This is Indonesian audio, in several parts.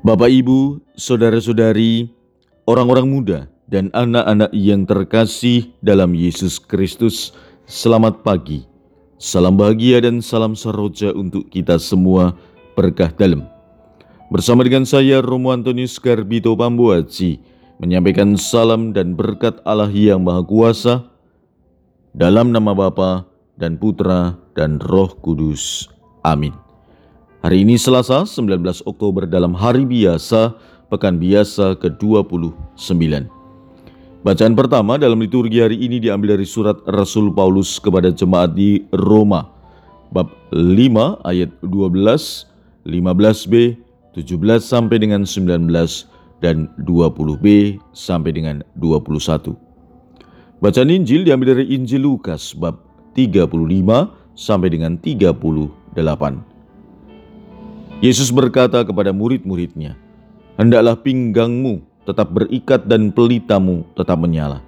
Bapak, Ibu, saudara-saudari, orang-orang muda, dan anak-anak yang terkasih dalam Yesus Kristus, selamat pagi. Salam bahagia dan salam saroja untuk kita semua berkah dalam. Bersama dengan saya Romo Antonius Garbito Pambuaci menyampaikan salam dan berkat Allah yang Maha Kuasa dalam nama Bapa dan Putra dan Roh Kudus. Amin. Hari ini Selasa 19 Oktober dalam hari biasa, pekan biasa ke-29. Bacaan pertama dalam liturgi hari ini diambil dari surat Rasul Paulus kepada jemaat di Roma, bab 5 ayat 12, 15b, 17 sampai dengan 19 dan 20b sampai dengan 21. Bacaan Injil diambil dari Injil Lukas bab 35 sampai dengan 38. Yesus berkata kepada murid-muridnya, Hendaklah pinggangmu tetap berikat dan pelitamu tetap menyala.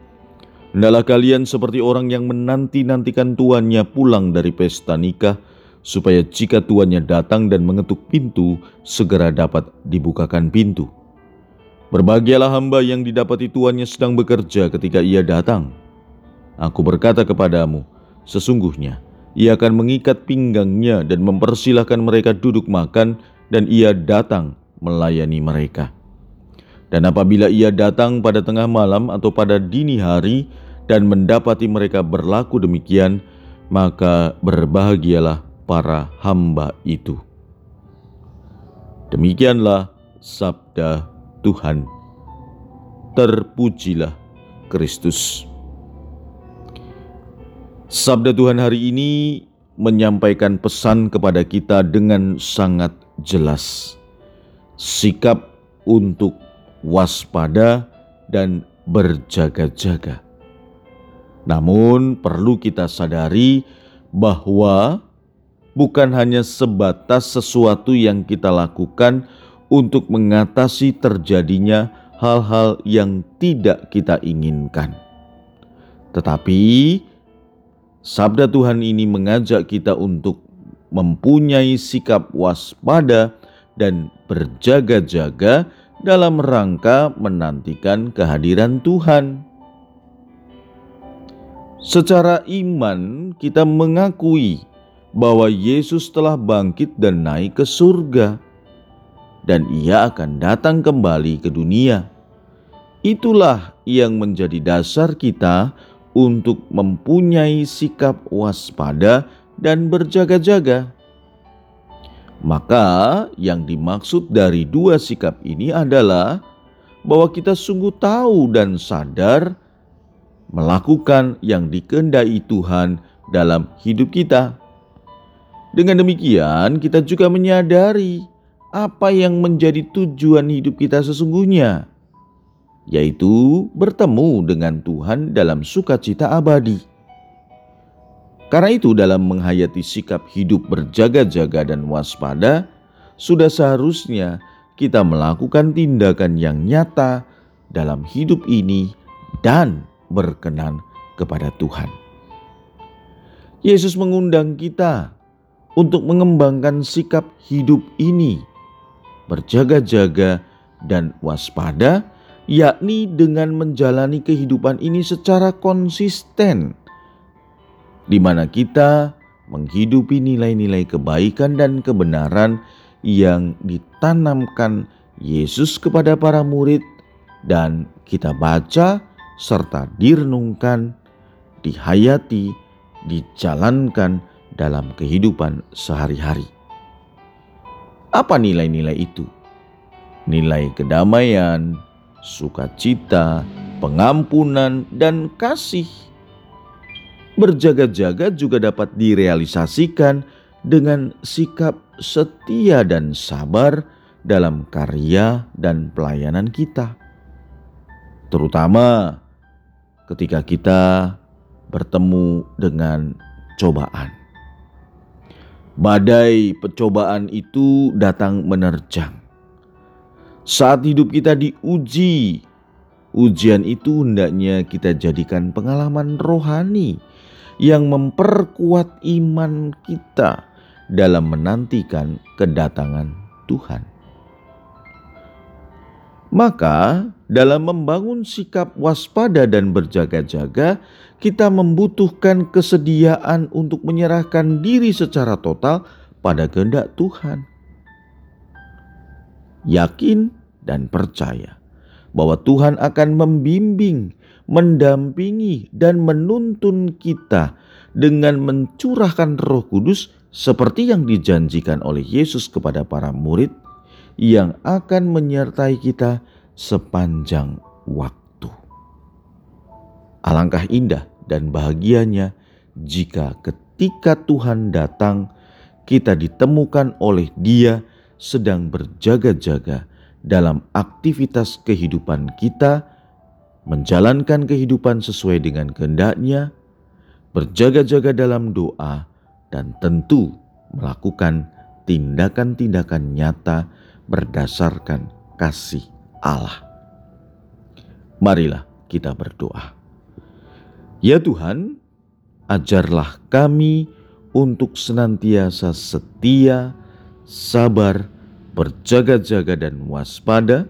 Hendaklah kalian seperti orang yang menanti-nantikan tuannya pulang dari pesta nikah, supaya jika tuannya datang dan mengetuk pintu, segera dapat dibukakan pintu. Berbahagialah hamba yang didapati tuannya sedang bekerja ketika ia datang. Aku berkata kepadamu, sesungguhnya ia akan mengikat pinggangnya dan mempersilahkan mereka duduk makan dan ia datang melayani mereka. Dan apabila ia datang pada tengah malam atau pada dini hari dan mendapati mereka berlaku demikian, maka berbahagialah para hamba itu. Demikianlah sabda Tuhan. Terpujilah Kristus. Sabda Tuhan hari ini menyampaikan pesan kepada kita dengan sangat jelas. Sikap untuk waspada dan berjaga-jaga. Namun, perlu kita sadari bahwa bukan hanya sebatas sesuatu yang kita lakukan untuk mengatasi terjadinya hal-hal yang tidak kita inginkan, tetapi Sabda Tuhan ini mengajak kita untuk mempunyai sikap waspada dan berjaga-jaga dalam rangka menantikan kehadiran Tuhan. Secara iman, kita mengakui bahwa Yesus telah bangkit dan naik ke surga, dan Ia akan datang kembali ke dunia. Itulah yang menjadi dasar kita untuk mempunyai sikap waspada dan berjaga-jaga. Maka, yang dimaksud dari dua sikap ini adalah bahwa kita sungguh tahu dan sadar melakukan yang dikehendaki Tuhan dalam hidup kita. Dengan demikian, kita juga menyadari apa yang menjadi tujuan hidup kita sesungguhnya yaitu bertemu dengan Tuhan dalam sukacita abadi. Karena itu, dalam menghayati sikap hidup berjaga-jaga dan waspada, sudah seharusnya kita melakukan tindakan yang nyata dalam hidup ini dan berkenan kepada Tuhan. Yesus mengundang kita untuk mengembangkan sikap hidup ini, berjaga-jaga dan waspada yakni dengan menjalani kehidupan ini secara konsisten, di mana kita menghidupi nilai-nilai kebaikan dan kebenaran yang ditanamkan Yesus kepada para murid, dan kita baca serta direnungkan, dihayati, dijalankan dalam kehidupan sehari-hari. Apa nilai-nilai itu? Nilai kedamaian, sukacita, pengampunan, dan kasih. Berjaga-jaga juga dapat direalisasikan dengan sikap setia dan sabar dalam karya dan pelayanan kita, terutama ketika kita bertemu dengan cobaan. Badai percobaan itu datang menerjang saat hidup kita diuji, ujian itu hendaknya kita jadikan pengalaman rohani yang memperkuat iman kita dalam menantikan kedatangan Tuhan. Maka, dalam membangun sikap waspada dan berjaga-jaga, kita membutuhkan kesediaan untuk menyerahkan diri secara total pada kehendak Tuhan. Yakin dan percaya bahwa Tuhan akan membimbing, mendampingi, dan menuntun kita dengan mencurahkan Roh Kudus seperti yang dijanjikan oleh Yesus kepada para murid yang akan menyertai kita sepanjang waktu. Alangkah indah dan bahagianya jika ketika Tuhan datang, kita ditemukan oleh Dia sedang berjaga-jaga dalam aktivitas kehidupan kita, menjalankan kehidupan sesuai dengan kehendaknya, berjaga-jaga dalam doa, dan tentu melakukan tindakan-tindakan nyata berdasarkan kasih Allah. Marilah kita berdoa. Ya Tuhan, ajarlah kami untuk senantiasa setia, sabar, berjaga-jaga dan waspada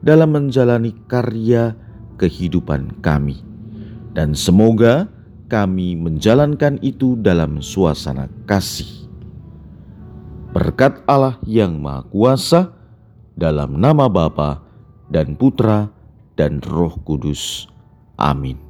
dalam menjalani karya kehidupan kami. Dan semoga kami menjalankan itu dalam suasana kasih. Berkat Allah yang Maha Kuasa, dalam nama Bapa dan Putra dan Roh Kudus. Amin.